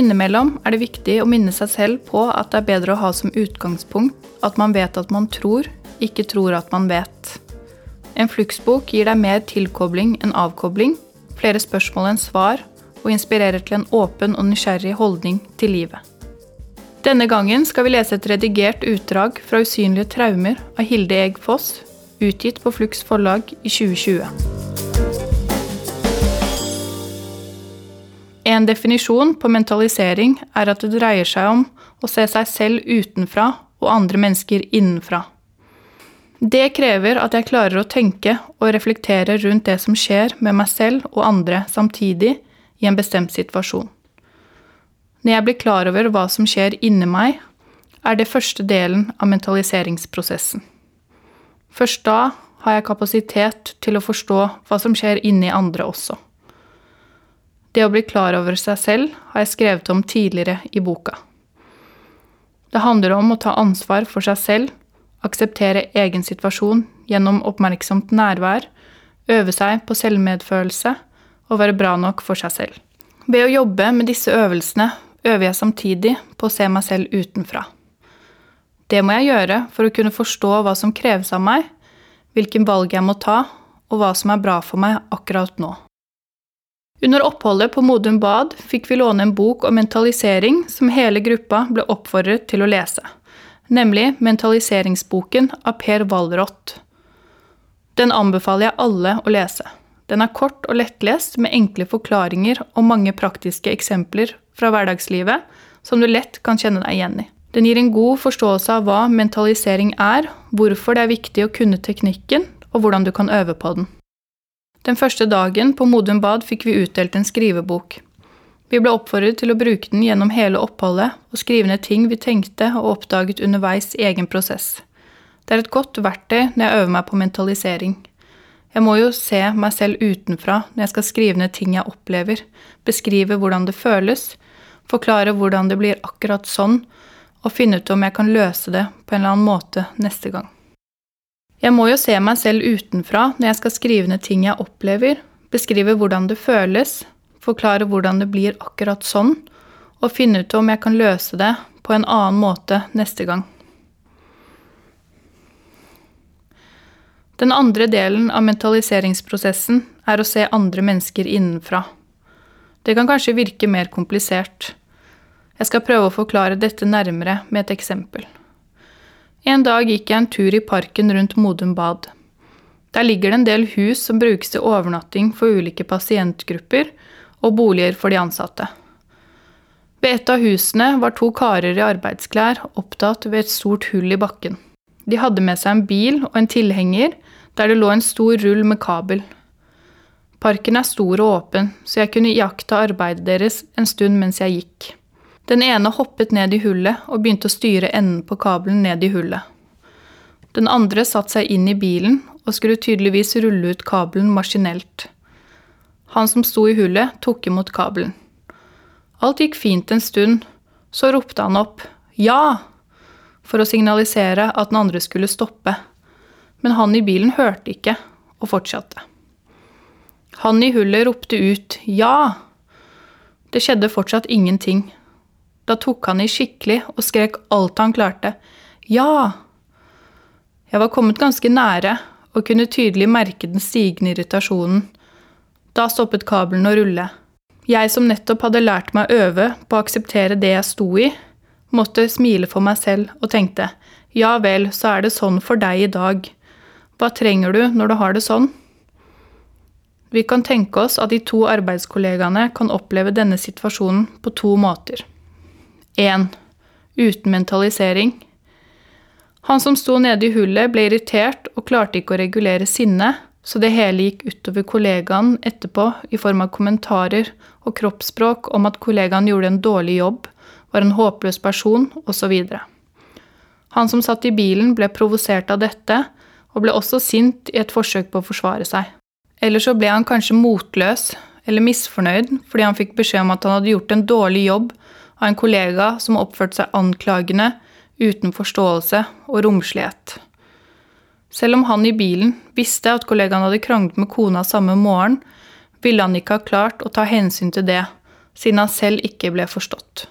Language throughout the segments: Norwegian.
innimellom er det viktig å minne seg selv på at det er bedre å ha som utgangspunkt at man vet at man tror, ikke tror at man vet. En fluksbok gir deg mer tilkobling enn avkobling, flere spørsmål enn svar, og inspirerer til en åpen og nysgjerrig holdning til livet. Denne gangen skal vi lese et redigert utdrag fra Usynlige traumer av Hilde Egg Foss, utgitt på Flux forlag i 2020. En definisjon på mentalisering er at det dreier seg om å se seg selv utenfra og andre mennesker innenfra. Det krever at jeg klarer å tenke og reflektere rundt det som skjer med meg selv og andre samtidig i en bestemt situasjon. Når jeg blir klar over hva som skjer inni meg, er det første delen av mentaliseringsprosessen. Først da har jeg kapasitet til å forstå hva som skjer inni andre også. Det å bli klar over seg selv har jeg skrevet om tidligere i boka. Det handler om å ta ansvar for seg selv, akseptere egen situasjon gjennom oppmerksomt nærvær, øve seg på selvmedfølelse og være bra nok for seg selv. Ved å jobbe med disse øvelsene øver jeg samtidig på å se meg selv utenfra. Det må jeg gjøre for å kunne forstå hva som kreves av meg, hvilken valg jeg må ta, og hva som er bra for meg akkurat nå. Under oppholdet på Modum Bad fikk vi låne en bok om mentalisering som hele gruppa ble oppfordret til å lese, nemlig Mentaliseringsboken av Per Wallrott. Den anbefaler jeg alle å lese. Den er kort og lettlest med enkle forklaringer og mange praktiske eksempler fra hverdagslivet som du lett kan kjenne deg igjen i. Den gir en god forståelse av hva mentalisering er, hvorfor det er viktig å kunne teknikken, og hvordan du kan øve på den. Den første dagen på Modum Bad fikk vi utdelt en skrivebok. Vi ble oppfordret til å bruke den gjennom hele oppholdet og skrive ned ting vi tenkte og oppdaget underveis i egen prosess. Det er et godt verktøy når jeg øver meg på mentalisering. Jeg må jo se meg selv utenfra når jeg skal skrive ned ting jeg opplever, beskrive hvordan det føles, forklare hvordan det blir akkurat sånn, og finne ut om jeg kan løse det på en eller annen måte neste gang. Jeg må jo se meg selv utenfra når jeg skal skrive ned ting jeg opplever, beskrive hvordan det føles, forklare hvordan det blir akkurat sånn, og finne ut om jeg kan løse det på en annen måte neste gang. Den andre delen av mentaliseringsprosessen er å se andre mennesker innenfra. Det kan kanskje virke mer komplisert. Jeg skal prøve å forklare dette nærmere med et eksempel. En dag gikk jeg en tur i parken rundt Modum Bad. Der ligger det en del hus som brukes til overnatting for ulike pasientgrupper og boliger for de ansatte. Ved et av husene var to karer i arbeidsklær opptatt ved et stort hull i bakken. De hadde med seg en bil og en tilhenger der det lå en stor rull med kabel. Parken er stor og åpen, så jeg kunne iaktta arbeidet deres en stund mens jeg gikk. Den ene hoppet ned i hullet og begynte å styre enden på kabelen ned i hullet. Den andre satte seg inn i bilen og skulle tydeligvis rulle ut kabelen maskinelt. Han som sto i hullet, tok imot kabelen. Alt gikk fint en stund, så ropte han opp ja for å signalisere at den andre skulle stoppe men han i bilen hørte ikke og fortsatte. Han i hullet ropte ut ja. Det skjedde fortsatt ingenting. Da tok han i skikkelig og skrek alt han klarte. Ja! Jeg var kommet ganske nære og kunne tydelig merke den stigende irritasjonen. Da stoppet kabelen å rulle. Jeg som nettopp hadde lært meg å øve på å akseptere det jeg sto i, måtte smile for meg selv og tenkte ja vel, så er det sånn for deg i dag. Hva trenger du når du har det sånn? Vi kan tenke oss at de to arbeidskollegaene kan oppleve denne situasjonen på to måter. 1. Uten mentalisering. Han som sto nede i hullet, ble irritert og klarte ikke å regulere sinnet, så det hele gikk utover kollegaen etterpå i form av kommentarer og kroppsspråk om at kollegaen gjorde en dårlig jobb, var en håpløs person, osv. Han som satt i bilen, ble provosert av dette og ble også sint i et forsøk på å forsvare seg. Eller så ble han kanskje motløs eller misfornøyd fordi han fikk beskjed om at han hadde gjort en dårlig jobb av en kollega som oppførte seg anklagende, uten forståelse og romslighet. Selv om han i bilen visste at kollegaen hadde kranglet med kona samme morgen, ville han ikke ha klart å ta hensyn til det, siden han selv ikke ble forstått.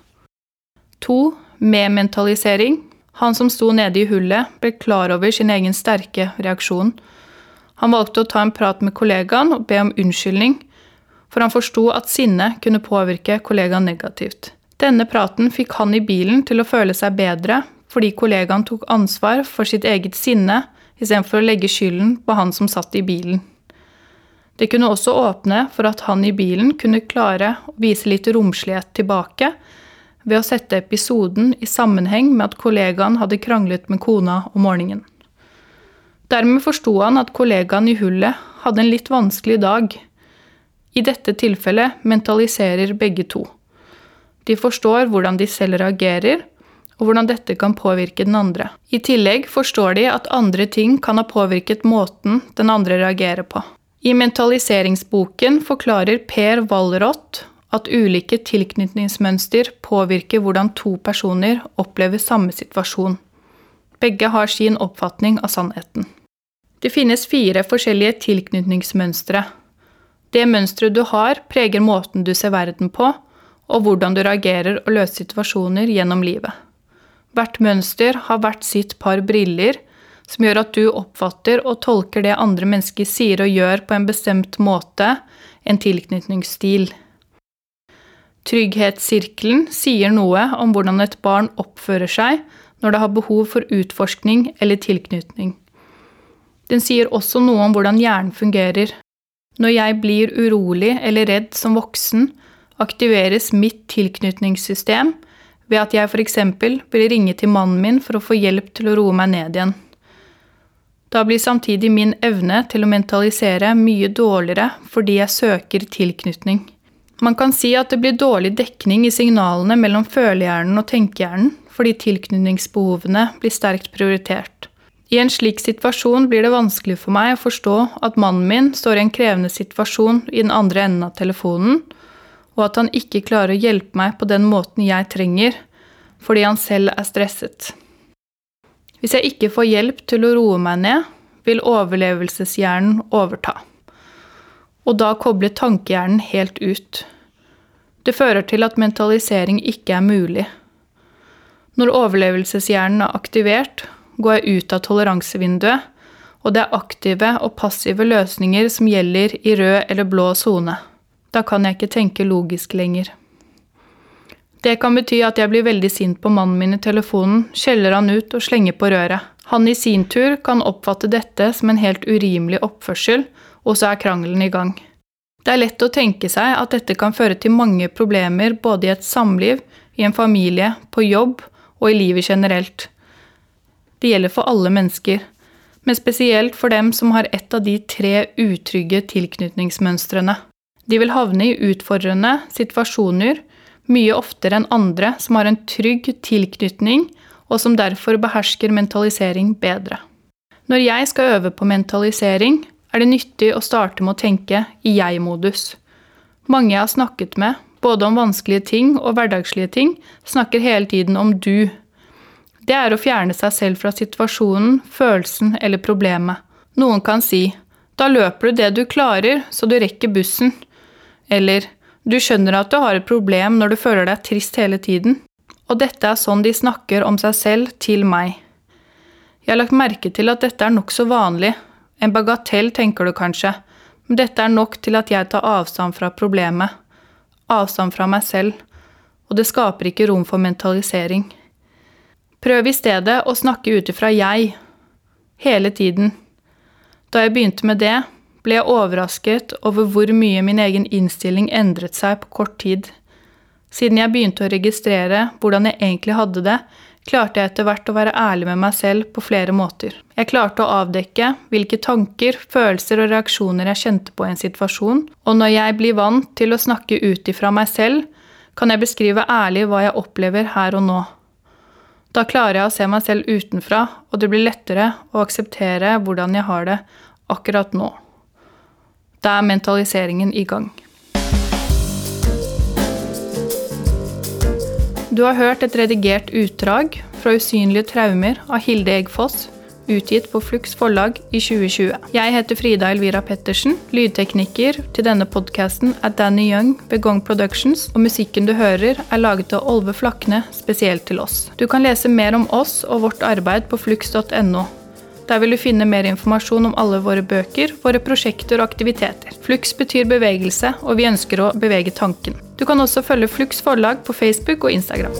To, med mentalisering. Han som sto nede i hullet, ble klar over sin egen sterke reaksjon. Han valgte å ta en prat med kollegaen og be om unnskyldning, for han forsto at sinne kunne påvirke kollegaen negativt. Denne praten fikk han i bilen til å føle seg bedre, fordi kollegaen tok ansvar for sitt eget sinne istedenfor å legge skylden på han som satt i bilen. Det kunne også åpne for at han i bilen kunne klare å vise litt romslighet tilbake ved å sette episoden i sammenheng med at kollegaen hadde kranglet med kona om morgenen. Dermed forsto han at kollegaen i hullet hadde en litt vanskelig dag. I dette tilfellet mentaliserer begge to. De forstår hvordan de selv reagerer, og hvordan dette kan påvirke den andre. I tillegg forstår de at andre ting kan ha påvirket måten den andre reagerer på. I mentaliseringsboken forklarer Per Wallrott at ulike tilknytningsmønster påvirker hvordan to personer opplever samme situasjon. Begge har sin oppfatning av sannheten. Det finnes fire forskjellige tilknytningsmønstre. Det mønsteret du har, preger måten du ser verden på, og hvordan du reagerer og løser situasjoner gjennom livet. Hvert mønster har hvert sitt par briller, som gjør at du oppfatter og tolker det andre mennesker sier og gjør på en bestemt måte, en tilknytningsstil. Trygghetssirkelen sier noe om hvordan et barn oppfører seg når det har behov for utforskning eller tilknytning. Den sier også noe om hvordan hjernen fungerer. Når jeg blir urolig eller redd som voksen, aktiveres mitt tilknytningssystem ved at jeg f.eks. blir ringet til mannen min for å få hjelp til å roe meg ned igjen. Da blir samtidig min evne til å mentalisere mye dårligere fordi jeg søker tilknytning. Man kan si at det blir dårlig dekning i signalene mellom følehjernen og tenkehjernen fordi tilknytningsbehovene blir sterkt prioritert. I en slik situasjon blir det vanskelig for meg å forstå at mannen min står i en krevende situasjon i den andre enden av telefonen, og at han ikke klarer å hjelpe meg på den måten jeg trenger, fordi han selv er stresset. Hvis jeg ikke får hjelp til å roe meg ned, vil overlevelseshjernen overta. Og da kobler tankehjernen helt ut. Det fører til at mentalisering ikke er mulig. Når overlevelseshjernen er aktivert, går jeg ut av toleransevinduet, og det er aktive og passive løsninger som gjelder i rød eller blå sone. Da kan jeg ikke tenke logisk lenger. Det kan bety at jeg blir veldig sint på mannen min i telefonen, skjeller han ut og slenger på røret. Han i sin tur kan oppfatte dette som en helt urimelig oppførsel, og så er krangelen i gang. Det er lett å tenke seg at dette kan føre til mange problemer både i et samliv, i en familie, på jobb og i livet generelt. Det gjelder for alle mennesker, men spesielt for dem som har et av de tre utrygge tilknytningsmønstrene. De vil havne i utfordrende situasjoner mye oftere enn andre som har en trygg tilknytning, og som derfor behersker mentalisering bedre. Når jeg skal øve på mentalisering, er det nyttig å starte med å tenke i jeg-modus. Mange jeg har snakket med, både om vanskelige ting og hverdagslige ting, snakker hele tiden om du. Det er å fjerne seg selv fra situasjonen, følelsen eller problemet. Noen kan si da løper du det du klarer, så du rekker bussen. Eller du skjønner at du har et problem når du føler deg trist hele tiden. Og dette er sånn de snakker om seg selv til meg. Jeg har lagt merke til at dette er nokså vanlig. En bagatell, tenker du kanskje, men dette er nok til at jeg tar avstand fra problemet. Avstand fra meg selv. Og det skaper ikke rom for mentalisering. Prøv i stedet å snakke ut ifra jeg. Hele tiden. Da jeg begynte med det, ble jeg overrasket over hvor mye min egen innstilling endret seg på kort tid. Siden jeg begynte å registrere hvordan jeg egentlig hadde det, klarte jeg etter hvert å være ærlig med meg selv på flere måter. Jeg klarte å avdekke hvilke tanker, følelser og reaksjoner jeg kjente på i en situasjon, og når jeg blir vant til å snakke ut ifra meg selv, kan jeg beskrive ærlig hva jeg opplever her og nå. Da klarer jeg å se meg selv utenfra, og det blir lettere å akseptere hvordan jeg har det akkurat nå. Da er mentaliseringen i gang. Du har hørt et redigert utdrag fra 'Usynlige traumer' av Hilde Eggfoss, utgitt på Flux forlag i 2020. Jeg heter Frida Elvira Pettersen. Lydtekniker til denne podkasten er Danny Young ved Gong Productions, og musikken du hører er laget av Olve Flakne spesielt til oss. Du kan lese mer om oss og vårt arbeid på flux.no. Der vil du finne mer informasjon om alle våre bøker, våre prosjekter og aktiviteter. Flux betyr bevegelse, og vi ønsker å bevege tanken. Du kan også følge Flux forlag på Facebook og Instagram.